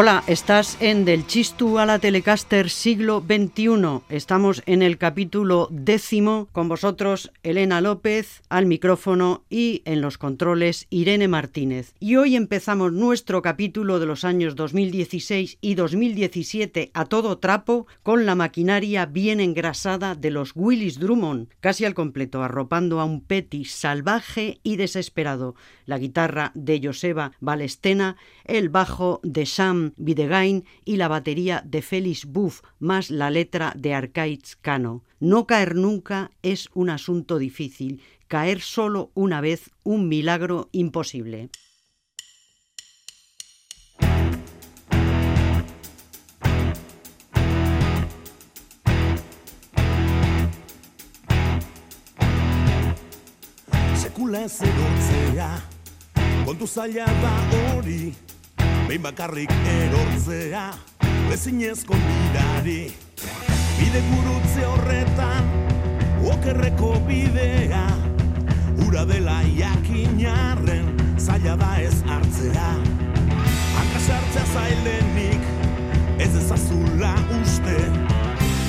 Hola, estás en Del Chistu a la Telecaster siglo XXI. Estamos en el capítulo décimo con vosotros Elena López al micrófono y en los controles Irene Martínez. Y hoy empezamos nuestro capítulo de los años 2016 y 2017 a todo trapo con la maquinaria bien engrasada de los Willis Drummond, casi al completo, arropando a un Petty salvaje y desesperado, la guitarra de Joseba Balestena, el bajo de Sam Videgain y la batería de Félix Buff, más la letra de Arcaiz Cano. No caer nunca es un asunto difícil, caer solo una vez un milagro imposible. Behin bakarrik erortzea ezinezko bidari bide gurutze horretan okerreko bidea ura dela jakinarren zaila da ez hartzea. Akasartzea zailenik ez ezazula uste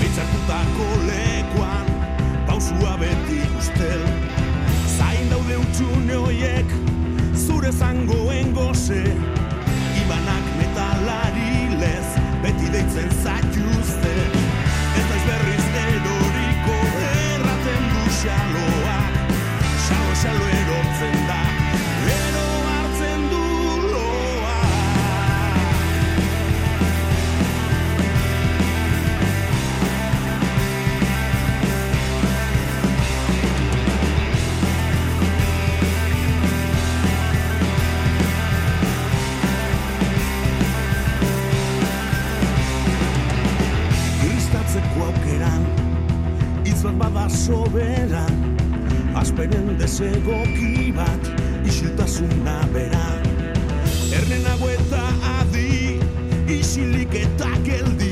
bitxartutako lekuan pausua beti ustel zain daude utxune hoiek zure zangoen goze ibanak metalari lez beti deitzen zaituzte ez naiz berriz eroriko erraten du xaloak. Xalo xalo Asperen desegoki bat Isiltasuna bera. Ernenago eta adi Isilik eta geldi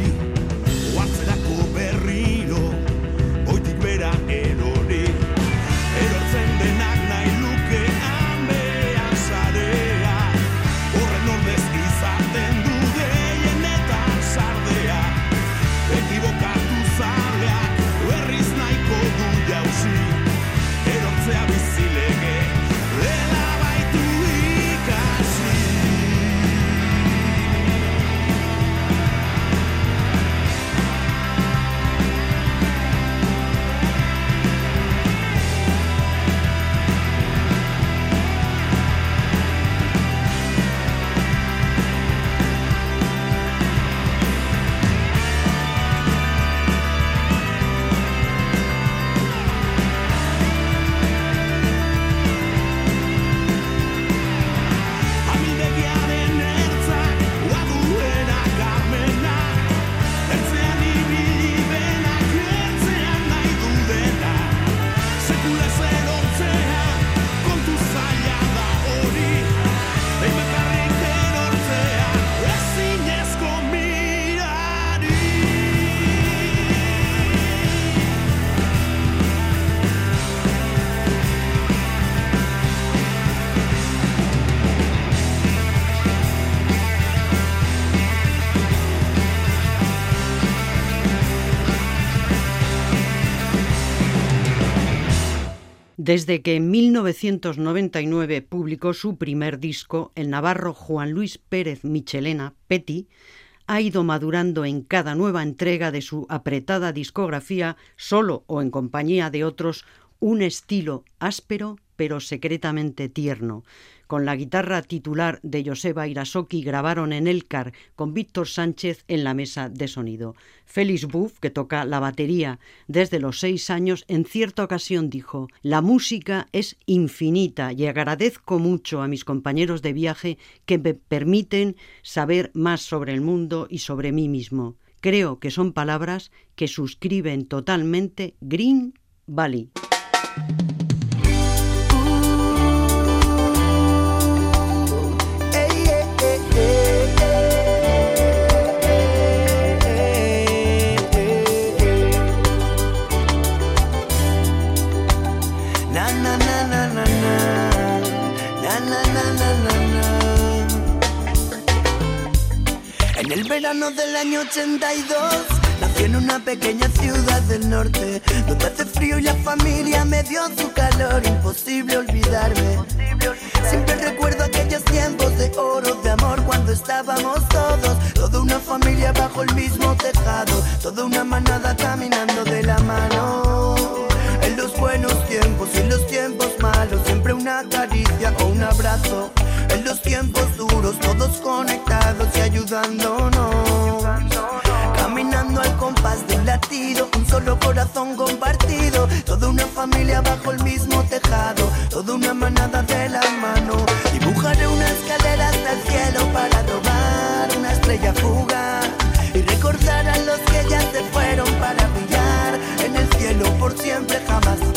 Desde que en 1999 publicó su primer disco, el navarro Juan Luis Pérez Michelena, Petty, ha ido madurando en cada nueva entrega de su apretada discografía, solo o en compañía de otros, un estilo áspero pero secretamente tierno. Con la guitarra titular de Joseba Irasoki grabaron en Elcar con Víctor Sánchez en la mesa de sonido. Félix Buff, que toca la batería desde los seis años, en cierta ocasión dijo, la música es infinita y agradezco mucho a mis compañeros de viaje que me permiten saber más sobre el mundo y sobre mí mismo. Creo que son palabras que suscriben totalmente Green Valley. Verano del año 82 Nací en una pequeña ciudad del norte Donde hace frío y la familia me dio su calor. Imposible olvidarme. Siempre recuerdo aquellos tiempos de oro, de amor Cuando estábamos todos. Toda una familia bajo el mismo tejado Toda una manada caminando de la mano. En los buenos tiempos y en los tiempos malos Siempre una caricia o un abrazo En los tiempos duros todos conectados y ayudándonos Caminando al compás del latido, un solo corazón compartido, toda una familia bajo el mismo tejado, toda una manada de la mano. Dibujaré una escalera hasta el cielo para robar una estrella fuga y recordar a los que ya se fueron para brillar en el cielo por siempre jamás.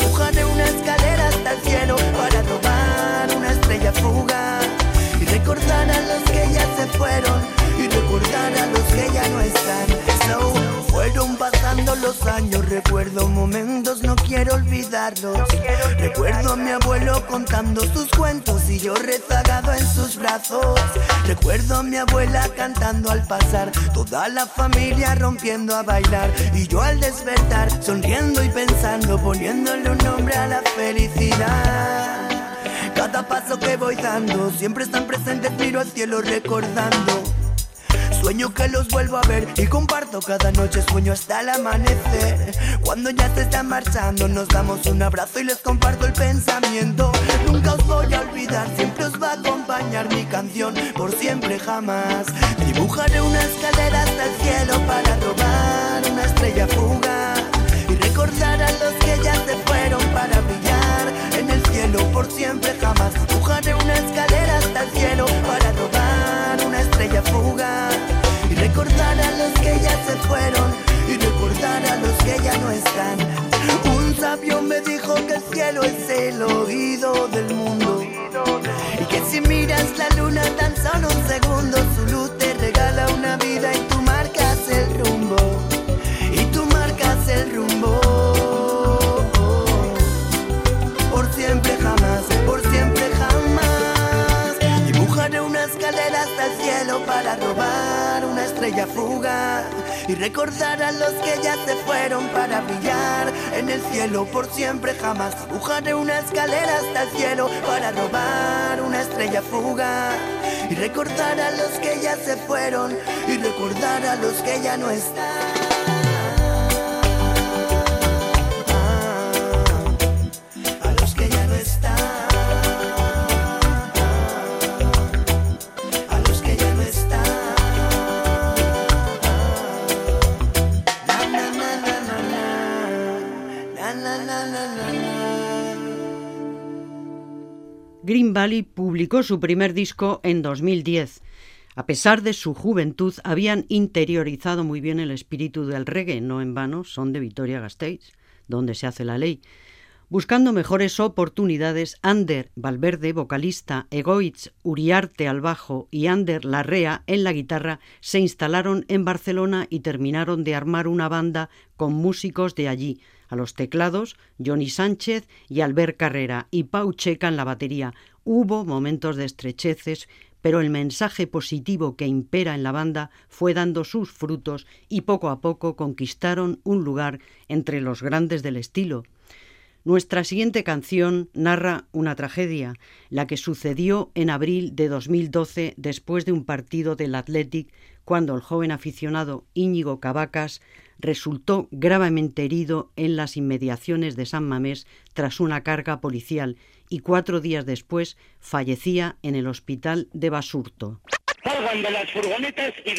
Recordar a los que ya se fueron y recordar a los que ya no están. So, fueron pasando los años, recuerdo momentos, no quiero olvidarlos. Recuerdo a mi abuelo contando sus cuentos y yo rezagado en sus brazos. Recuerdo a mi abuela cantando al pasar, toda la familia rompiendo a bailar y yo al despertar sonriendo y pensando, poniéndole un nombre a la felicidad. Cada paso que voy dando siempre están presentes, miro al cielo recordando. Sueño que los vuelvo a ver y comparto cada noche sueño hasta el amanecer. Cuando ya se están marchando nos damos un abrazo y les comparto el pensamiento. Nunca os voy a olvidar, siempre os va a acompañar mi canción por siempre jamás. Dibujaré una escalera hasta el cielo para robar una estrella fuga y recordar a los que ya se fueron para brillar cielo por siempre jamás. Dibujaré una escalera hasta el cielo para robar una estrella fuga y recordar a los que ya se fueron y recordar a los que ya no están. Un sabio me dijo que el cielo es el oído del mundo y que si miras la luna tan solo un segundo su luz te regala una vida para robar una estrella fuga y recordar a los que ya se fueron para brillar en el cielo por siempre jamás. Dibujaré una escalera hasta el cielo para robar una estrella fuga y recordar a los que ya se fueron y recordar a los que ya no están. Green Valley publicó su primer disco en 2010. A pesar de su juventud, habían interiorizado muy bien el espíritu del reggae, no en vano, son de Vitoria-Gasteiz, donde se hace la ley. Buscando mejores oportunidades, Ander Valverde, vocalista, Egoitz Uriarte al bajo y Ander Larrea en la guitarra, se instalaron en Barcelona y terminaron de armar una banda con músicos de allí. A los teclados, Johnny Sánchez y Albert Carrera y Pau Checa en la batería. Hubo momentos de estrecheces, pero el mensaje positivo que impera en la banda fue dando sus frutos y poco a poco conquistaron un lugar entre los grandes del estilo. Nuestra siguiente canción narra una tragedia, la que sucedió en abril de 2012 después de un partido del Athletic cuando el joven aficionado Íñigo Cavacas resultó gravemente herido en las inmediaciones de San Mamés tras una carga policial y cuatro días después fallecía en el hospital de Basurto. De las furgonetas y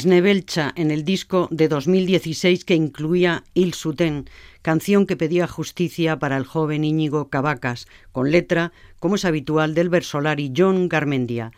Snebelcha en el disco de 2016 que incluía Il Suten, canción que pedía justicia para el joven Íñigo Cavacas, con letra, como es habitual, del versolari John Garmendia.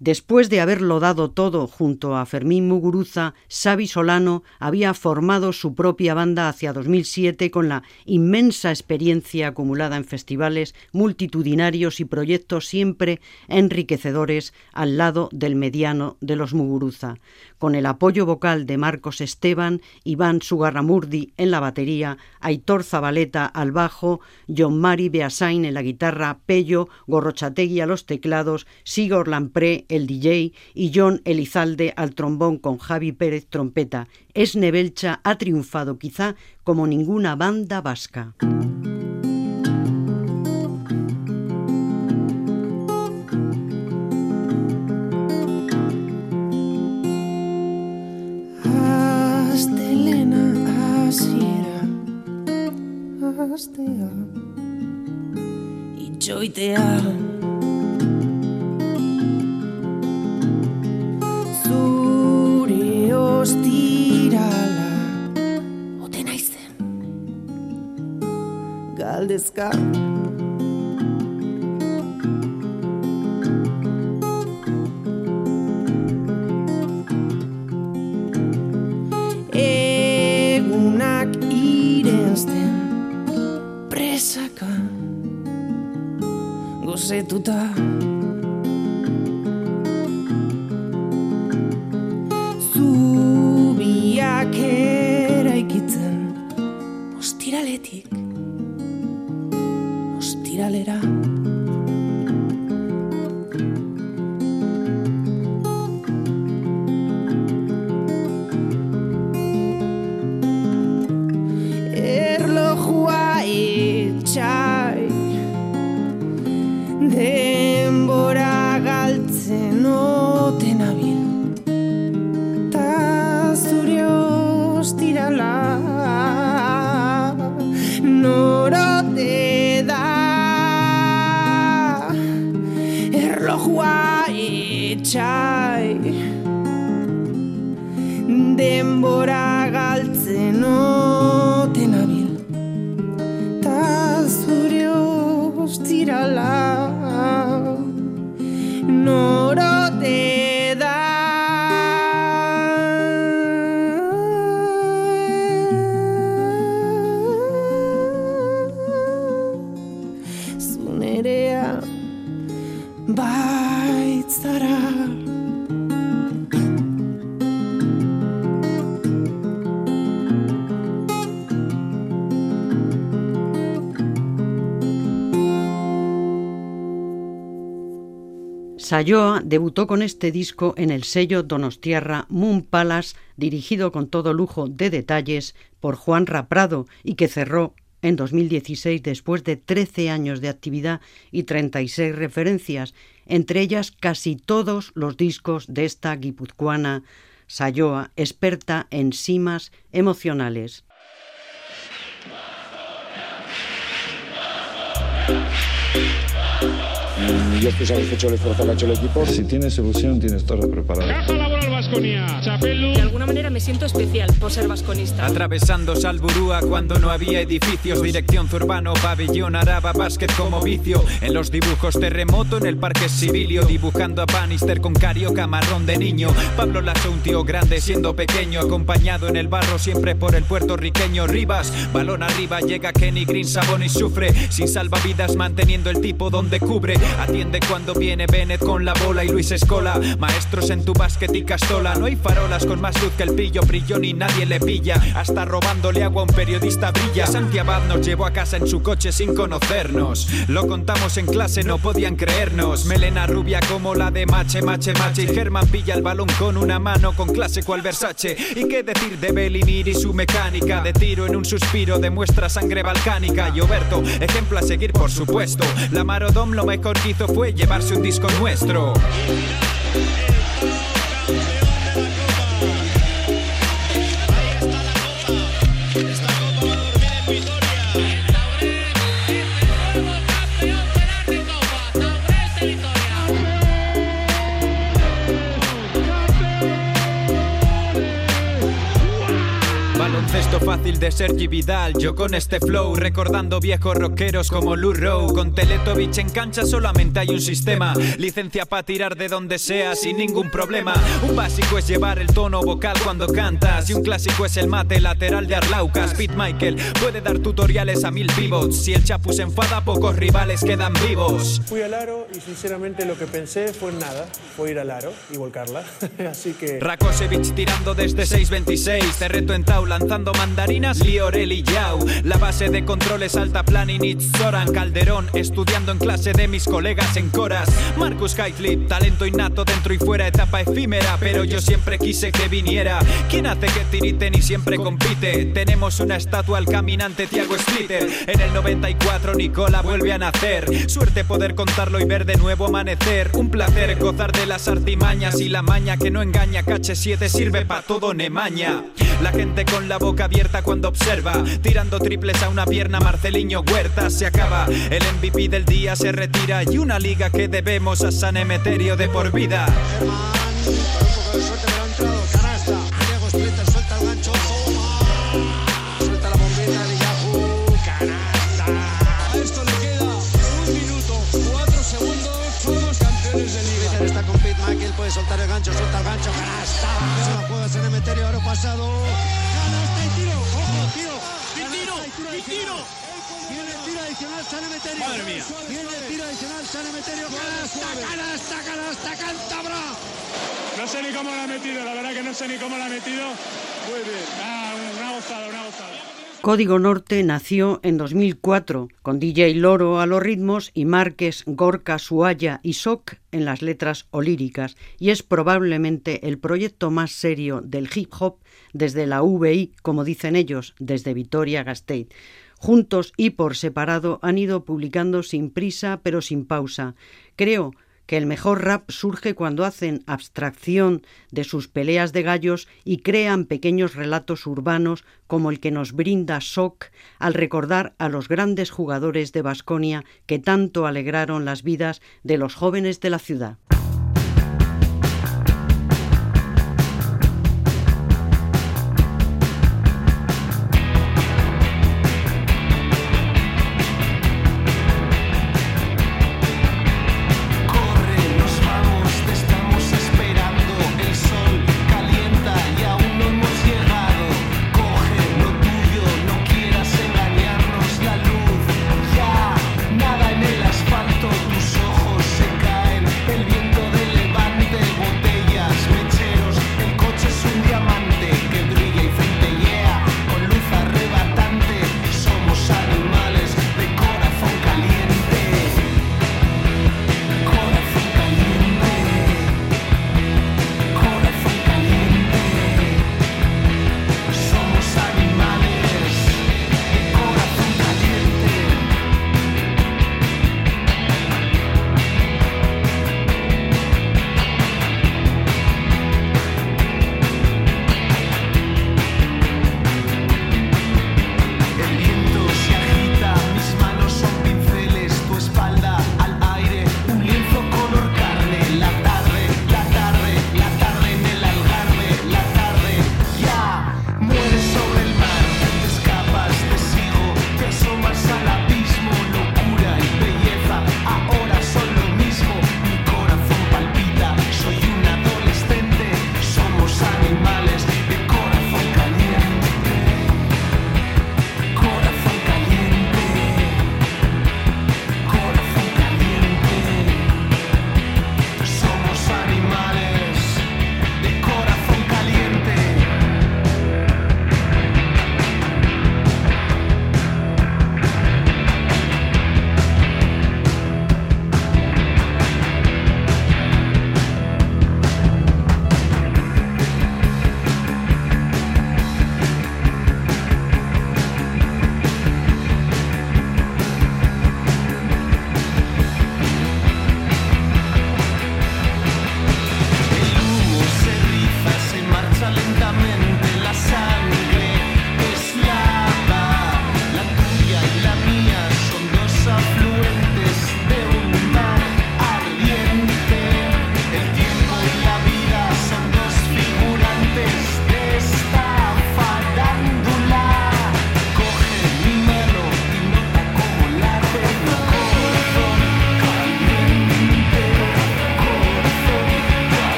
Después de haberlo dado todo junto a Fermín Muguruza, Xavi Solano había formado su propia banda hacia 2007 con la inmensa experiencia acumulada en festivales multitudinarios y proyectos siempre enriquecedores al lado del mediano de los Muguruza. Con el apoyo vocal de Marcos Esteban, Iván Sugarramurdi en la batería, Aitor Zabaleta al bajo, John Mari Beasain en la guitarra, Pello Gorrochategui a los teclados, Sigor Lampré el DJ y John Elizalde al trombón con Javi Pérez trompeta. Esnebelcha ha triunfado quizá como ninguna banda vasca. Astea Itxoitea. Zure ostirala. Ote naizen. Galdezka. Egunak gozetuta Zubiak eraikitzen ostiraletik ostiralera Sayoa debutó con este disco en el sello Donostiarra Moon Palace, dirigido con todo lujo de detalles por Juan Raprado y que cerró en 2016 después de 13 años de actividad y 36 referencias, entre ellas casi todos los discos de esta guipuzcoana Sayoa, experta en simas emocionales. Yo estoy satisfecho del esfuerzo que ha hecho el equipo. Si tienes ilusión, tienes todo preparado. Vasconia. Chapelu. De alguna manera me siento especial por ser vasconista. Atravesando Salburúa cuando no había edificios, dirección Zurbano, pabellón Araba, básquet como vicio. En los dibujos terremoto en el parque civilio, dibujando a Bannister con carioca marrón de niño. Pablo Lasso, un tío grande siendo pequeño, acompañado en el barro siempre por el puertorriqueño Rivas. Balón arriba llega Kenny Green, Sabón y sufre, sin salvavidas manteniendo el tipo donde cubre. Atiende cuando viene Bennett con la bola y Luis Escola. Maestros en tu básquet y no hay farolas con más luz que el pillo, brillo ni nadie le pilla. Hasta robándole agua a un periodista brilla. Santi Abad nos llevó a casa en su coche sin conocernos. Lo contamos en clase, no podían creernos. Melena rubia como la de Mache, Mache, Mache. Y Germán pilla el balón con una mano con clase cual Versace. ¿Y qué decir de Belimir y su mecánica? De tiro en un suspiro demuestra sangre balcánica. Y Oberto, ejemplo a seguir por supuesto. La Marodom lo mejor que hizo fue llevarse un disco nuestro. De Sergi Vidal, yo con este flow, recordando viejos rockeros como Lou Rowe. Con Teletubbies en cancha solamente hay un sistema. Licencia para tirar de donde sea sin ningún problema. Un básico es llevar el tono vocal cuando cantas. Y un clásico es el mate lateral de Arlaucas. Pete Michael puede dar tutoriales a mil pivots. Si el chapu se enfada, pocos rivales quedan vivos. Fui al aro y sinceramente lo que pensé fue nada, fue ir al aro y volcarla. Así que Rakosevich tirando desde 6.26 Te reto en Tau lanzando mandarinas Liorel y Yao La base de control es alta Planinich Zoran Calderón Estudiando en clase de mis colegas en coras. Marcus Kaitlip Talento innato dentro y fuera Etapa efímera Pero yo siempre quise que viniera. ¿Quién hace que tiriten y siempre compite? Tenemos una estatua al caminante Tiago Splitter. En el 94 Nicola vuelve a nacer. Suerte poder contarlo y ver de nuevo amanecer. Un placer gozar de las artimañas y la maña que no engaña. Cache 7 sirve pa' todo Nemaña. La gente con la boca abierta cuando observa Tirando triples a una pierna Marceliño Huerta se acaba El MVP del día se retira Y una liga que debemos a San Emeterio de por vida soltar el gancho, suelta el gancho, canasta. Se la pasado. Tiro, y tiro. Viene el tiro adicional, San Emeterio. Madre mía. Viene el tiro adicional, San Emeterio, canasta, canasta, canasta, cántabra. No sé ni cómo la ha metido, la verdad que no sé ni cómo la ha metido. Muy bien. Ah, una gozada, una gozada. Código Norte nació en 2004 con DJ Loro a los ritmos y Márquez, Gorka, Suaya y Sok en las letras o líricas y es probablemente el proyecto más serio del hip hop desde la VI, como dicen ellos, desde Vitoria Gasteiz. Juntos y por separado han ido publicando sin prisa pero sin pausa. Creo que el mejor rap surge cuando hacen abstracción de sus peleas de gallos y crean pequeños relatos urbanos como el que nos brinda Sok al recordar a los grandes jugadores de Basconia que tanto alegraron las vidas de los jóvenes de la ciudad.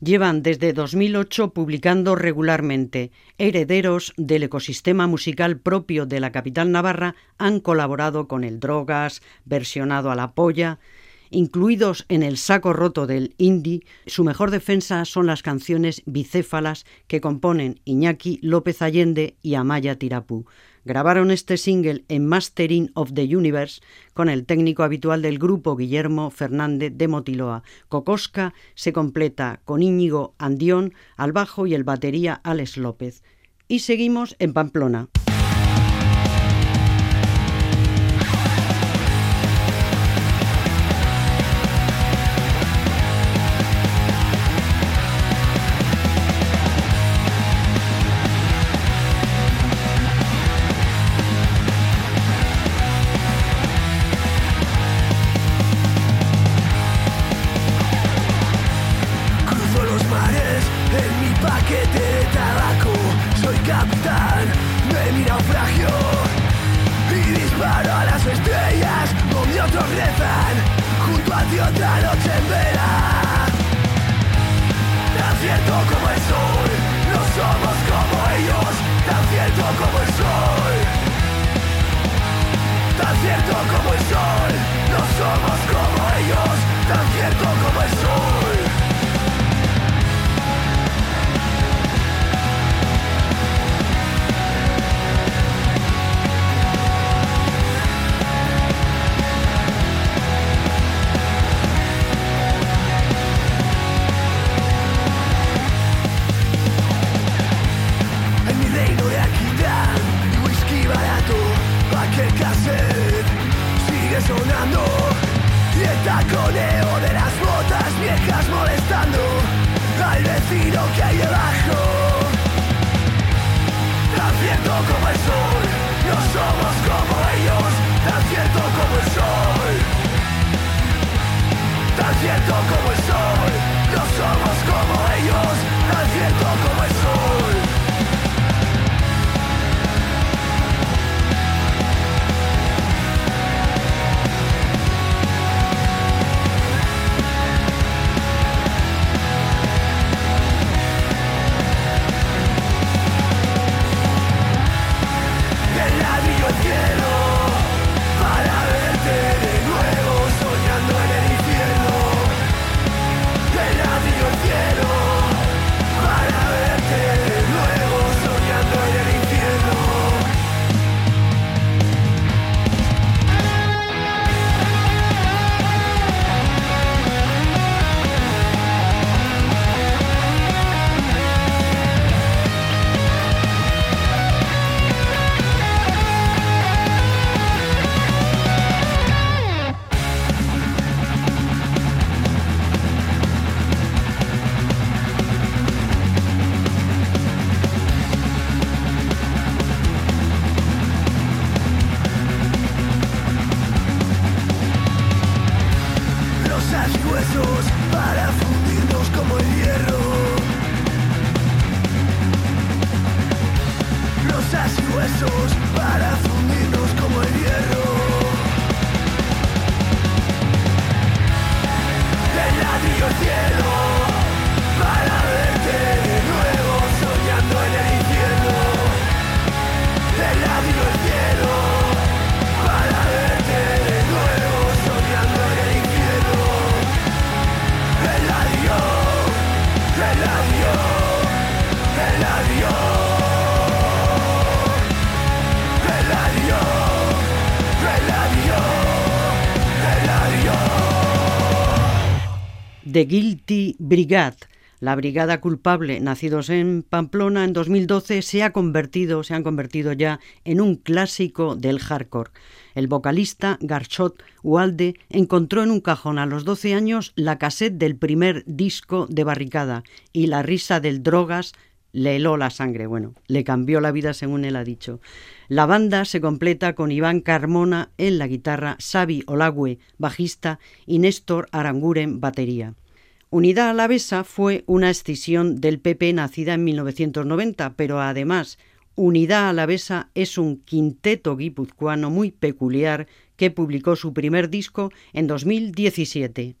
Llevan desde 2008 publicando regularmente. Herederos del ecosistema musical propio de la capital navarra han colaborado con el Drogas, versionado a la polla, incluidos en el saco roto del indie, su mejor defensa son las canciones bicéfalas que componen Iñaki López Allende y Amaya Tirapú. Grabaron este single en Mastering of the Universe con el técnico habitual del grupo Guillermo Fernández de Motiloa. Cocosca se completa con Íñigo Andión al bajo y el batería Alex López. Y seguimos en Pamplona. The Guilty Brigade. La brigada culpable, nacidos en Pamplona en 2012, se ha convertido, se han convertido ya en un clásico del hardcore. El vocalista Garchot Ualde encontró en un cajón a los 12 años la cassette del primer disco de Barricada y la risa del Drogas le heló la sangre, bueno, le cambió la vida según él ha dicho. La banda se completa con Iván Carmona en la guitarra, Xavi Olagüe, bajista, y Néstor Aranguren, batería. Unidad Alavesa fue una escisión del PP nacida en 1990, pero además Unidad Alavesa es un quinteto guipuzcoano muy peculiar que publicó su primer disco en 2017.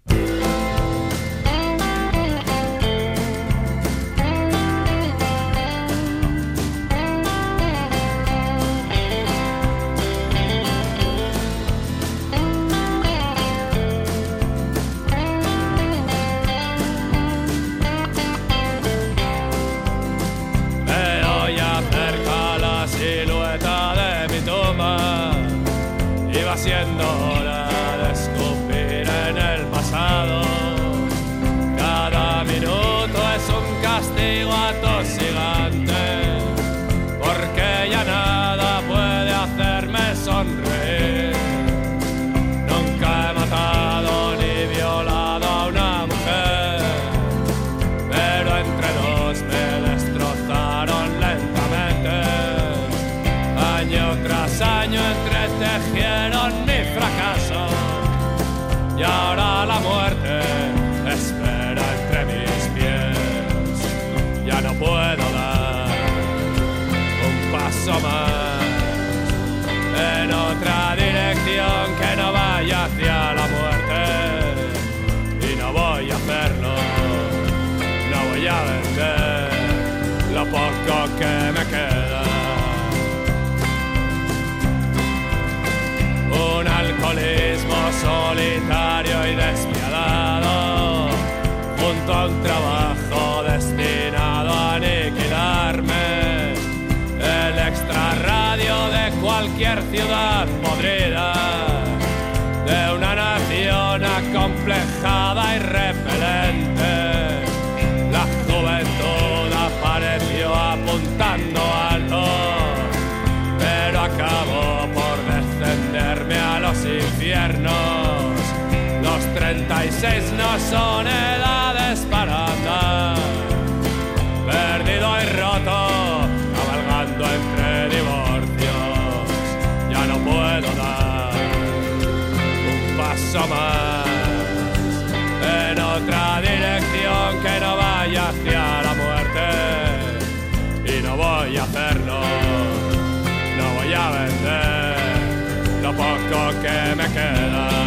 Solitario y despiadado, junto a un trabajo destinado a aniquilarme. El extrarradio de cualquier ciudad podrida, 36 no son edades para andar, perdido y roto, cabalgando entre divorcios. Ya no puedo dar un paso más en otra dirección que no vaya hacia la muerte. Y no voy a hacerlo, no voy a vender lo poco que me queda.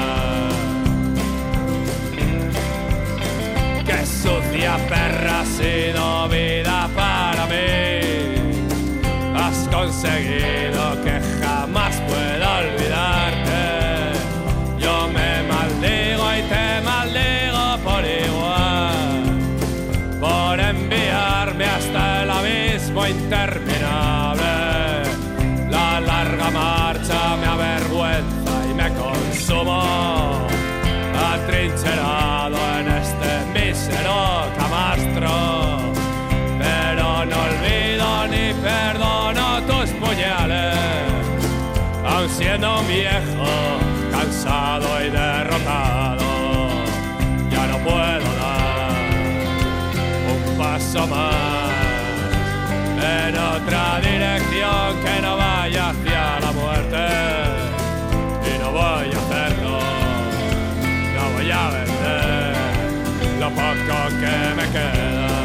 Sido vida para mí. Has conseguido que jamás pueda olvidarte. Yo me maldigo y te maldigo por igual. Por enviarme hasta el abismo interminable. La larga marcha me avergüenza y me consumo. Atrincherado siendo viejo, cansado y derrotado, ya no puedo dar un paso más en otra dirección que no vaya hacia la muerte. Y no voy a hacerlo, no voy a vender lo poco que me queda.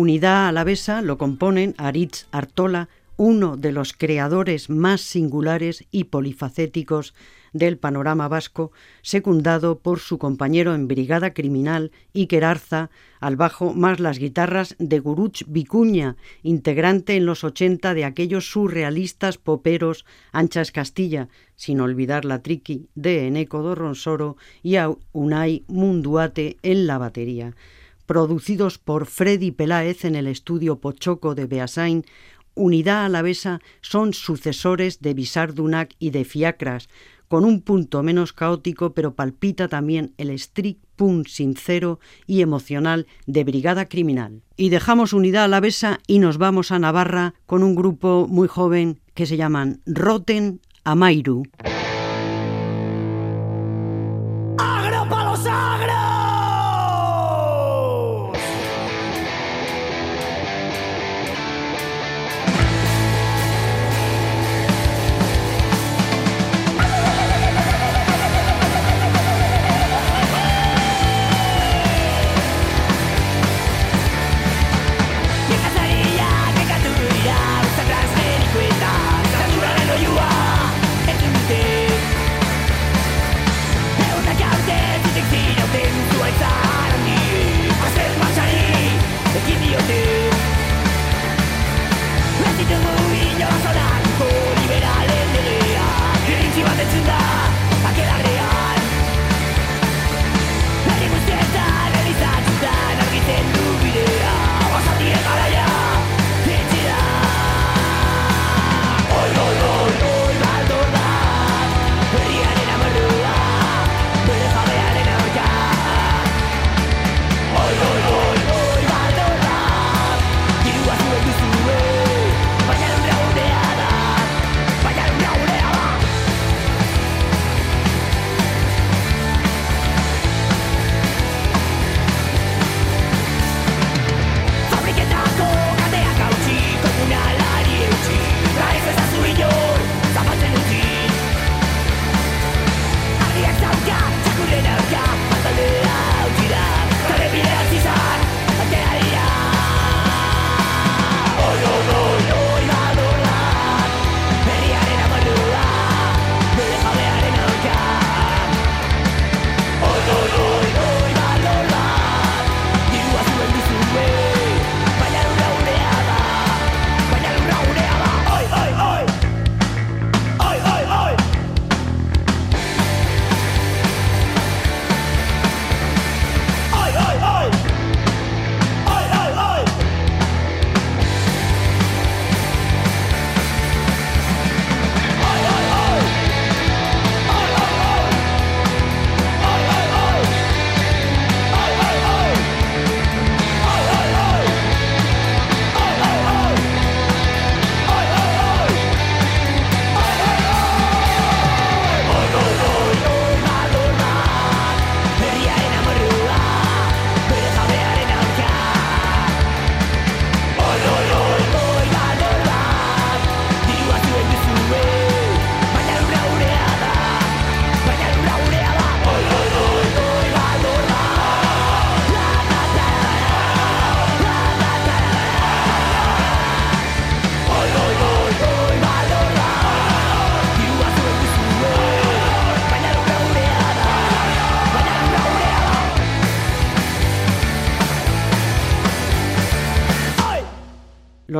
Unidad Alavesa lo componen Aritz Artola, uno de los creadores más singulares y polifacéticos del panorama vasco, secundado por su compañero en Brigada Criminal Iker Arza, al bajo más las guitarras de Guruch Vicuña, integrante en los 80 de aquellos surrealistas poperos Anchas Castilla, sin olvidar la triqui de Eneco Dorronsoro y a Unai Munduate en la batería producidos por Freddy Peláez en el estudio Pochoco de Beasain, Unidad Alavesa son sucesores de Bisardunac y de Fiacras, con un punto menos caótico, pero palpita también el strict punk sincero y emocional de Brigada Criminal. Y dejamos Unidad Alavesa y nos vamos a Navarra con un grupo muy joven que se llaman Roten Amairu.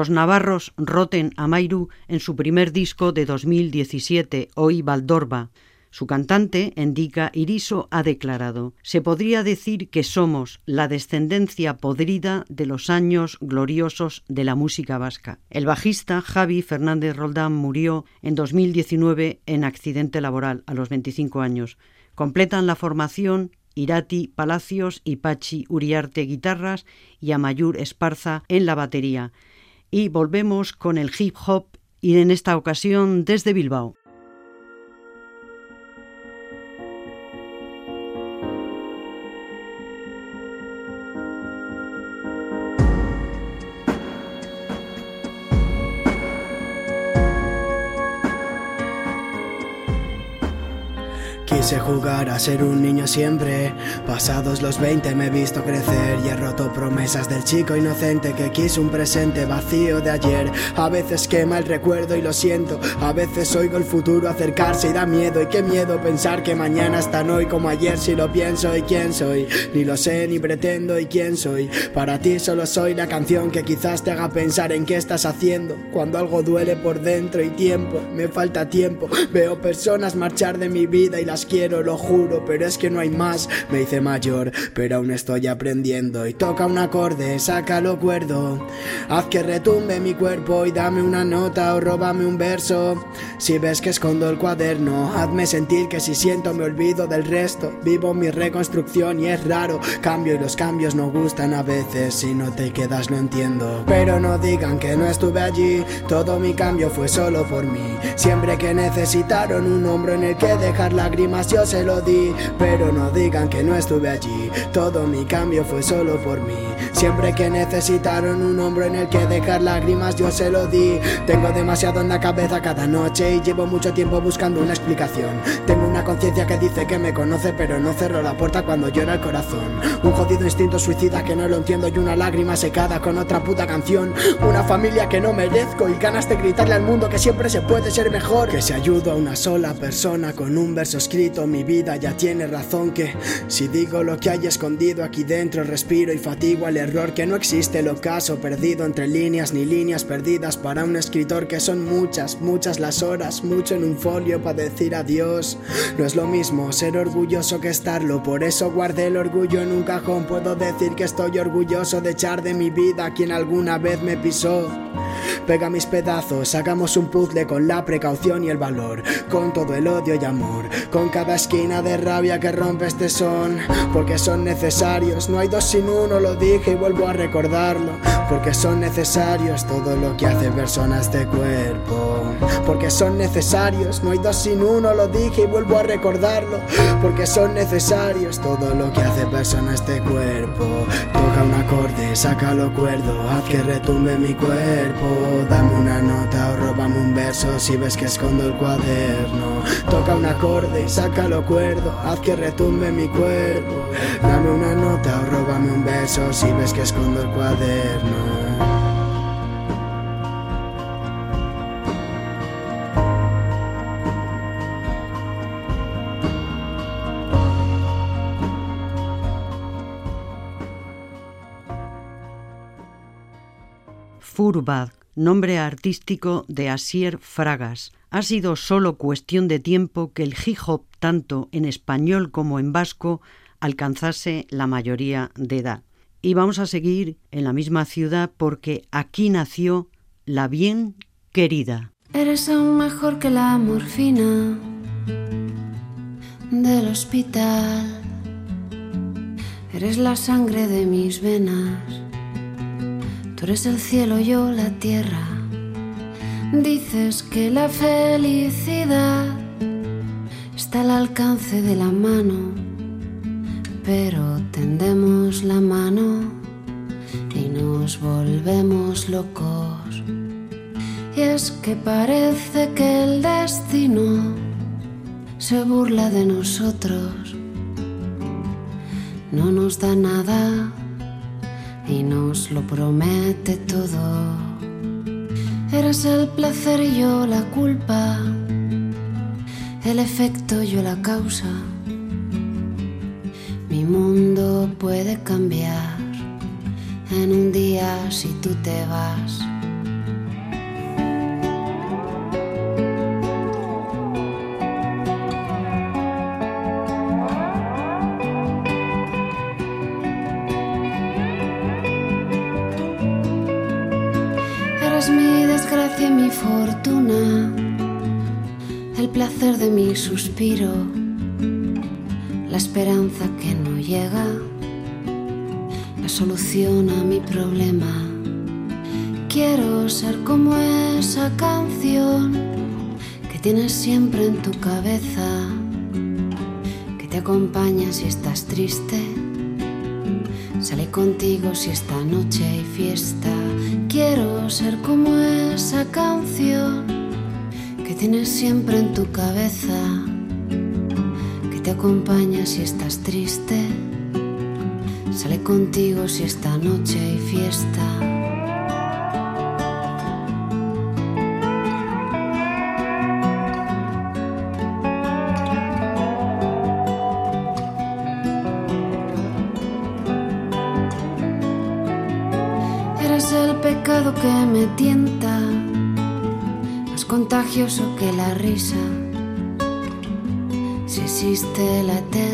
Los navarros Roten Amairu en su primer disco de 2017, Hoy Valdorba. Su cantante, Endica Iriso, ha declarado, se podría decir que somos la descendencia podrida de los años gloriosos de la música vasca. El bajista Javi Fernández Roldán murió en 2019 en accidente laboral a los 25 años. Completan la formación Irati Palacios y Pachi Uriarte guitarras y Amayur Esparza en la batería. Y volvemos con el hip hop y en esta ocasión desde Bilbao. Jugar a ser un niño siempre. Pasados los 20 me he visto crecer y he roto promesas del chico inocente que quiso un presente vacío de ayer. A veces quema el recuerdo y lo siento. A veces oigo el futuro acercarse y da miedo. Y qué miedo pensar que mañana es tan hoy como ayer si lo pienso y quién soy. Ni lo sé ni pretendo y quién soy. Para ti solo soy la canción que quizás te haga pensar en qué estás haciendo. Cuando algo duele por dentro y tiempo, me falta tiempo. Veo personas marchar de mi vida y las quiero, lo juro, pero es que no hay más. Me hice mayor, pero aún estoy aprendiendo. Y toca un acorde, sácalo cuerdo. Haz que retumbe mi cuerpo y dame una nota o róbame un verso. Si ves que escondo el cuaderno, hazme sentir que si siento me olvido del resto. Vivo mi reconstrucción y es raro. Cambio y los cambios no gustan a veces. Si no te quedas, lo entiendo. Pero no digan que no estuve allí. Todo mi cambio fue solo por mí. Siempre que necesitaron un hombro en el que dejar lágrimas yo se lo di, pero no digan que no estuve allí. Todo mi cambio fue solo por mí. Siempre que necesitaron un hombro en el que dejar lágrimas, yo se lo di. Tengo demasiado en la cabeza cada noche y llevo mucho tiempo buscando una explicación. Tengo una conciencia que dice que me conoce, pero no cerro la puerta cuando llora el corazón. Un jodido instinto suicida que no lo entiendo y una lágrima secada con otra puta canción. Una familia que no merezco y ganas de gritarle al mundo que siempre se puede ser mejor. Que si ayudo a una sola persona con un verso escrito mi vida ya tiene razón que si digo lo que hay escondido aquí dentro respiro y fatigo al error que no existe el ocaso perdido entre líneas ni líneas perdidas para un escritor que son muchas, muchas las horas, mucho en un folio para decir adiós. No es lo mismo ser orgulloso que estarlo, por eso guardé el orgullo en un cajón, puedo decir que estoy orgulloso de echar de mi vida a quien alguna vez me pisó. Pega mis pedazos, hagamos un puzzle con la precaución y el valor, con todo el odio y amor, con cada esquina de rabia que rompe este son, porque son necesarios, no hay dos sin uno, lo dije y vuelvo a recordarlo, porque son necesarios todo lo que hace persona este cuerpo, porque son necesarios, no hay dos sin uno, lo dije y vuelvo a recordarlo, porque son necesarios todo lo que hace persona este cuerpo, toca un acorde, sácalo cuerdo, haz que retumbe mi cuerpo, dame una nota o róbame un verso si ves que escondo el cuaderno, toca un acorde sácalo cuerdo, haz que retumbe mi cuerpo. Dame una nota o róbame un beso si ves que escondo el cuaderno. Furbad, nombre artístico de Asier Fragas, ha sido solo cuestión de tiempo que el hip hop, tanto en español como en vasco, alcanzase la mayoría de edad. Y vamos a seguir en la misma ciudad porque aquí nació la bien querida. Eres aún mejor que la morfina del hospital. Eres la sangre de mis venas. Tú eres el cielo, yo la tierra. Dices que la felicidad está al alcance de la mano, pero tendemos la mano y nos volvemos locos. Y es que parece que el destino se burla de nosotros, no nos da nada y nos lo promete todo. Eres el placer y yo la culpa, el efecto yo la causa. Mi mundo puede cambiar en un día si tú te vas. Placer de mi suspiro, la esperanza que no llega, la solución a mi problema. Quiero ser como esa canción que tienes siempre en tu cabeza, que te acompaña si estás triste. Sale contigo si esta noche hay fiesta. Quiero ser como esa canción que tienes siempre en tu cabeza, que te acompaña si estás triste. Sale contigo si esta noche hay fiesta. Contagioso que la risa. Si existe la eternidad,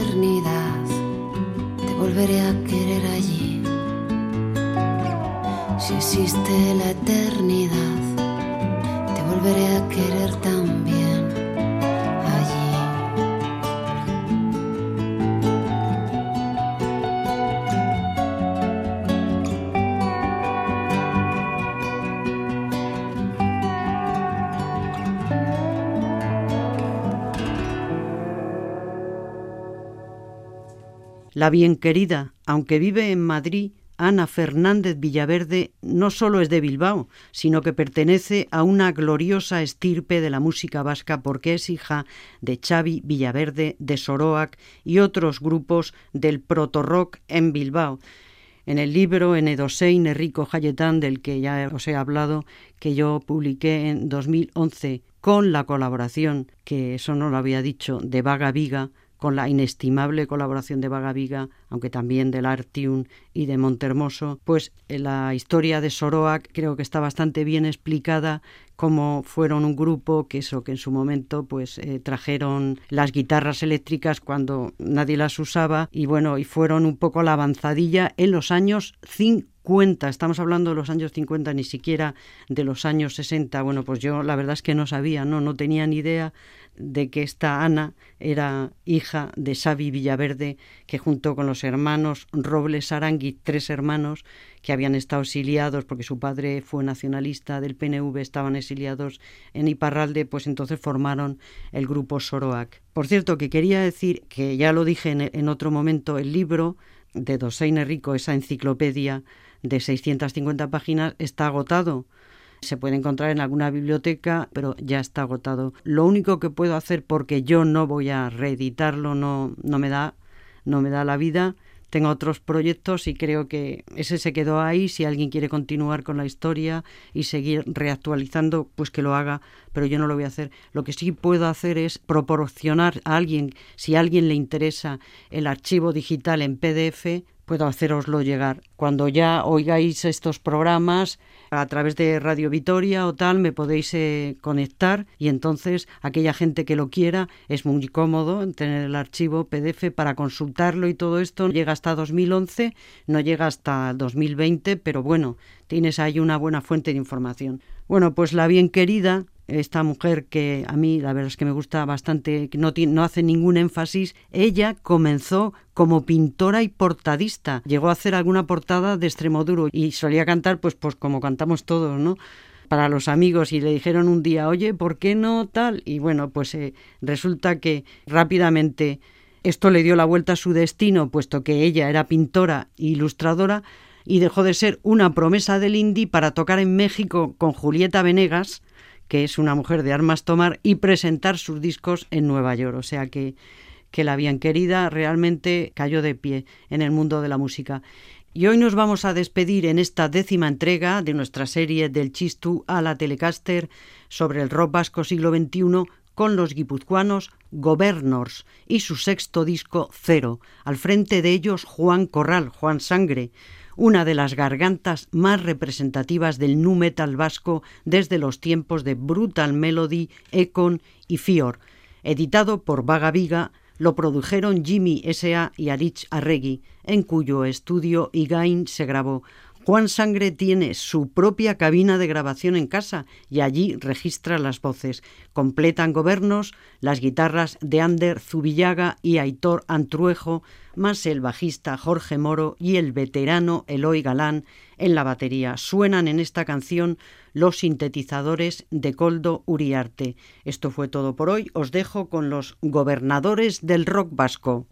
La bien querida, aunque vive en Madrid, Ana Fernández Villaverde no solo es de Bilbao, sino que pertenece a una gloriosa estirpe de la música vasca porque es hija de Xavi Villaverde, de Soroac y otros grupos del proto-rock en Bilbao. En el libro Enedosein Enrico Jayetán, del que ya os he hablado, que yo publiqué en 2011, con la colaboración, que eso no lo había dicho, de Vaga Viga, con la inestimable colaboración de Vaga Viga, aunque también del Artium y de Montermoso, pues la historia de Soroac creo que está bastante bien explicada cómo fueron un grupo que eso que en su momento pues eh, trajeron las guitarras eléctricas cuando nadie las usaba y bueno y fueron un poco la avanzadilla en los años 50 estamos hablando de los años 50 ni siquiera de los años 60 bueno pues yo la verdad es que no sabía no no tenía ni idea de que esta Ana era hija de Xavi Villaverde, que junto con los hermanos Robles Arangui, tres hermanos que habían estado exiliados porque su padre fue nacionalista del PNV, estaban exiliados en Iparralde, pues entonces formaron el grupo Soroac. Por cierto, que quería decir, que ya lo dije en, en otro momento, el libro de Doseine Rico, esa enciclopedia de 650 páginas, está agotado se puede encontrar en alguna biblioteca, pero ya está agotado. Lo único que puedo hacer porque yo no voy a reeditarlo, no, no me da, no me da la vida. Tengo otros proyectos y creo que ese se quedó ahí. Si alguien quiere continuar con la historia y seguir reactualizando, pues que lo haga, pero yo no lo voy a hacer. Lo que sí puedo hacer es proporcionar a alguien, si a alguien le interesa el archivo digital en PDF, puedo haceroslo llegar. Cuando ya oigáis estos programas a través de Radio Vitoria o tal, me podéis eh, conectar y entonces aquella gente que lo quiera es muy cómodo tener el archivo PDF para consultarlo y todo esto. Llega hasta 2011, no llega hasta 2020, pero bueno, tienes ahí una buena fuente de información. Bueno, pues la bien querida esta mujer que a mí la verdad es que me gusta bastante, que no, tiene, no hace ningún énfasis, ella comenzó como pintora y portadista. Llegó a hacer alguna portada de Extremoduro y solía cantar pues, pues como cantamos todos, ¿no? para los amigos y le dijeron un día, oye, ¿por qué no tal? Y bueno, pues eh, resulta que rápidamente esto le dio la vuelta a su destino, puesto que ella era pintora e ilustradora, y dejó de ser una promesa del indie para tocar en México con Julieta Venegas, que es una mujer de armas tomar, y presentar sus discos en Nueva York. O sea que, que la bien querida realmente cayó de pie en el mundo de la música. Y hoy nos vamos a despedir en esta décima entrega de nuestra serie del Chistu a la Telecaster sobre el rock vasco siglo XXI con los guipuzcoanos Governors y su sexto disco Cero. Al frente de ellos Juan Corral, Juan Sangre, una de las gargantas más representativas del nu metal vasco desde los tiempos de Brutal Melody, Econ y Fior. Editado por Vaga Viga, lo produjeron Jimmy S.A. y Arich Arregui, en cuyo estudio Igain se grabó. Juan Sangre tiene su propia cabina de grabación en casa y allí registra las voces. Completan gobernos las guitarras de Ander Zubillaga y Aitor Antruejo, más el bajista Jorge Moro y el veterano Eloy Galán en la batería. Suenan en esta canción los sintetizadores de Coldo Uriarte. Esto fue todo por hoy. Os dejo con los gobernadores del rock vasco.